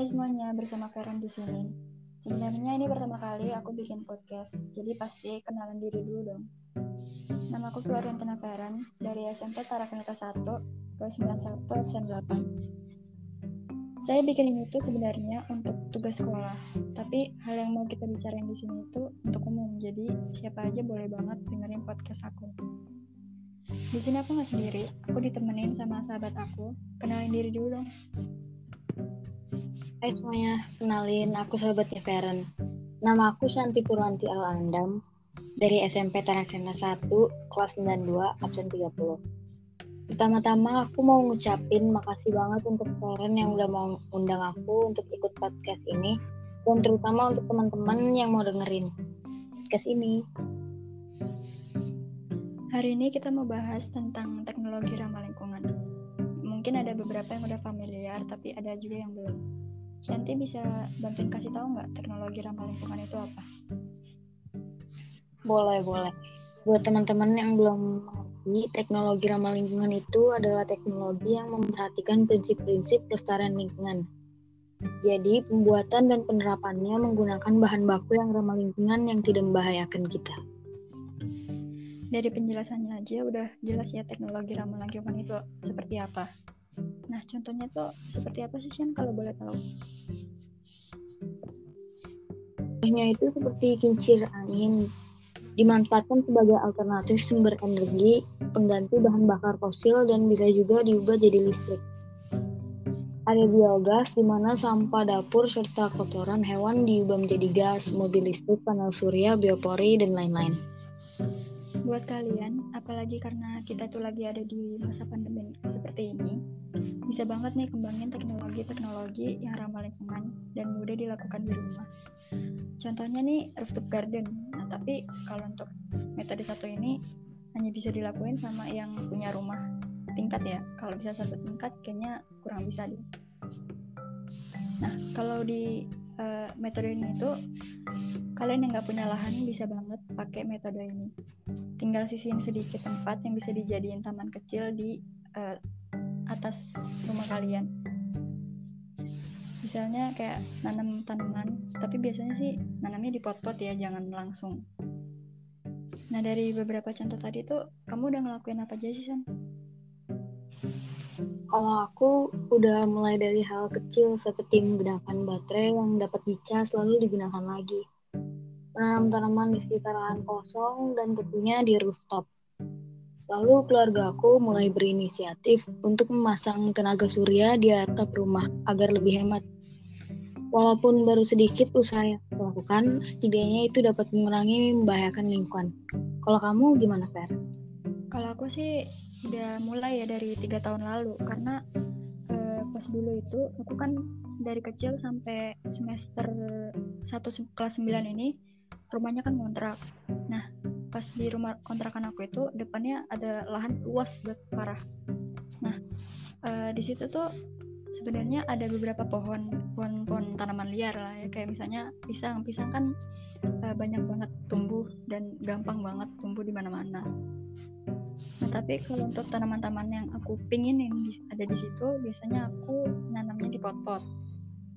Hai semuanya, bersama Karen di sini. Sebenarnya ini pertama kali aku bikin podcast, jadi pasti kenalan diri dulu dong. Nama aku Florentina Karen dari SMP Tarakanita 1, kelas 91, absen 8. Saya bikin ini tuh sebenarnya untuk tugas sekolah, tapi hal yang mau kita bicarain di sini itu untuk umum, jadi siapa aja boleh banget dengerin podcast aku. Di sini aku nggak sendiri, aku ditemenin sama sahabat aku. Kenalin diri dulu dong. Hai semuanya, kenalin aku sahabatnya Feren. Nama aku Shanti Purwanti Al-Andam dari SMP Tarakena 1, kelas 92, absen 30. Pertama-tama aku mau ngucapin makasih banget untuk Feren yang udah mau undang aku untuk ikut podcast ini dan terutama untuk teman-teman yang mau dengerin podcast ini. Hari ini kita mau bahas tentang teknologi ramah lingkungan. Mungkin ada beberapa yang udah familiar, tapi ada juga yang belum. Shanti bisa bantuin kasih tahu nggak teknologi ramah lingkungan itu apa? Boleh, boleh. Buat teman-teman yang belum mengerti, teknologi ramah lingkungan itu adalah teknologi yang memperhatikan prinsip-prinsip pelestarian lingkungan. Jadi, pembuatan dan penerapannya menggunakan bahan baku yang ramah lingkungan yang tidak membahayakan kita. Dari penjelasannya aja udah jelas ya teknologi ramah lingkungan itu seperti apa. Nah, contohnya tuh seperti apa sih, Shan, kalau boleh tahu? Contohnya itu seperti kincir angin, dimanfaatkan sebagai alternatif sumber energi, pengganti bahan bakar fosil, dan bisa juga diubah jadi listrik. Ada biogas di mana sampah dapur serta kotoran hewan diubah menjadi gas, mobil listrik, panel surya, biopori, dan lain-lain. Buat kalian, apalagi karena kita tuh lagi ada di masa pandemi seperti ini, bisa banget nih kembangin teknologi-teknologi yang ramah lingkungan dan mudah dilakukan di rumah. Contohnya nih rooftop garden. Nah, tapi kalau untuk metode satu ini hanya bisa dilakuin sama yang punya rumah tingkat ya. Kalau bisa satu tingkat kayaknya kurang bisa deh. Nah, kalau di uh, metode ini itu kalian yang nggak punya lahan bisa banget pakai metode ini. Tinggal sisihin sedikit tempat yang bisa dijadiin taman kecil di uh, atas rumah kalian misalnya kayak nanam tanaman tapi biasanya sih nanamnya di pot-pot ya jangan langsung nah dari beberapa contoh tadi tuh kamu udah ngelakuin apa aja sih San? Kalau aku udah mulai dari hal kecil seperti menggunakan baterai yang dapat dicas lalu digunakan lagi. Menanam tanaman di sekitar lahan kosong dan tentunya di rooftop. Lalu keluarga aku mulai berinisiatif untuk memasang tenaga surya di atap rumah agar lebih hemat. Walaupun baru sedikit usaha yang aku lakukan, setidaknya itu dapat mengurangi membahayakan lingkungan. Kalau kamu gimana, Fer? Kalau aku sih udah mulai ya dari tiga tahun lalu, karena eh, pas dulu itu aku kan dari kecil sampai semester 1 kelas 9 ini rumahnya kan ngontrak. Nah, pas di rumah kontrakan aku itu depannya ada lahan luas buat parah. Nah uh, di situ tuh sebenarnya ada beberapa pohon pohon pohon tanaman liar lah ya. Kayak misalnya pisang pisang kan uh, banyak banget tumbuh dan gampang banget tumbuh di mana-mana. Nah tapi kalau untuk tanaman-tanaman yang aku pinginin ada di situ biasanya aku nanamnya di pot-pot.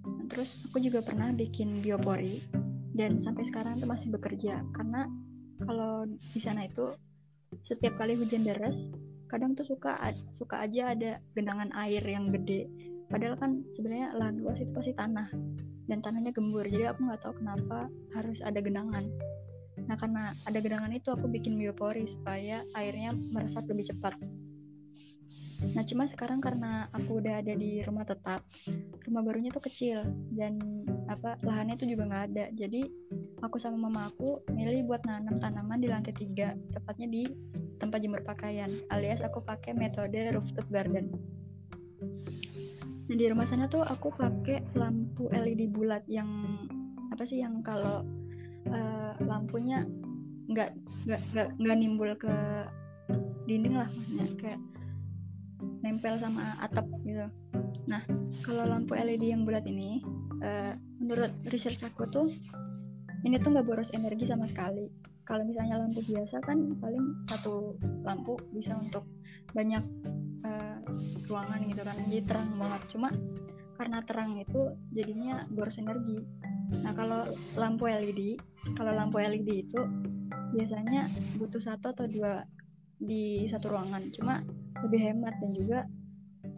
Nah, terus aku juga pernah bikin biopori dan sampai sekarang tuh masih bekerja. Karena kalau di sana itu setiap kali hujan deras kadang tuh suka suka aja ada genangan air yang gede. Padahal kan sebenarnya lahan luas itu pasti tanah dan tanahnya gembur. Jadi aku nggak tahu kenapa harus ada genangan. Nah karena ada genangan itu aku bikin biopori supaya airnya meresap lebih cepat. Nah cuma sekarang karena aku udah ada di rumah tetap rumah barunya tuh kecil dan apa lahannya itu juga nggak ada. Jadi aku sama mama aku milih buat nanam tanaman di lantai tiga tepatnya di tempat jemur pakaian alias aku pakai metode rooftop garden. Nah di rumah sana tuh aku pakai lampu LED bulat yang apa sih yang kalau uh, lampunya nggak nggak nggak nimbul ke dinding lah maksudnya. Kayak nempel sama atap gitu. Nah kalau lampu LED yang bulat ini uh, menurut research aku tuh ini tuh nggak boros energi sama sekali. Kalau misalnya lampu biasa kan paling satu lampu bisa untuk banyak uh, ruangan gitu kan jadi terang banget. Cuma karena terang itu jadinya boros energi. Nah kalau lampu LED kalau lampu LED itu biasanya butuh satu atau dua di satu ruangan. Cuma lebih hemat dan juga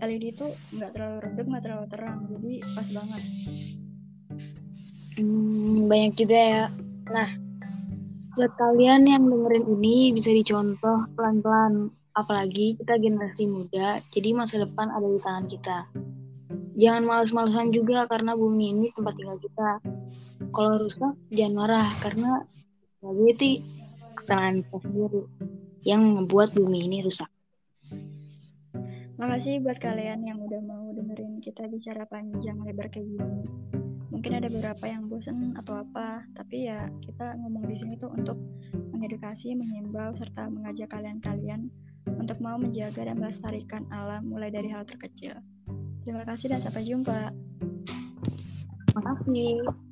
LED itu nggak terlalu redup nggak terlalu terang jadi pas banget hmm, banyak juga ya. Nah buat kalian yang dengerin ini bisa dicontoh pelan-pelan. Apalagi kita generasi muda jadi masa depan ada di tangan kita. Jangan males-malesan juga karena bumi ini tempat tinggal kita. Kalau rusak jangan marah karena itu kesalahan kita sendiri yang membuat bumi ini rusak. Makasih buat kalian yang udah mau dengerin kita bicara panjang lebar kayak gini. Mungkin ada beberapa yang bosen atau apa, tapi ya kita ngomong di sini tuh untuk mengedukasi, mengimbau, serta mengajak kalian-kalian untuk mau menjaga dan melestarikan alam mulai dari hal terkecil. Terima kasih dan sampai jumpa. Terima kasih.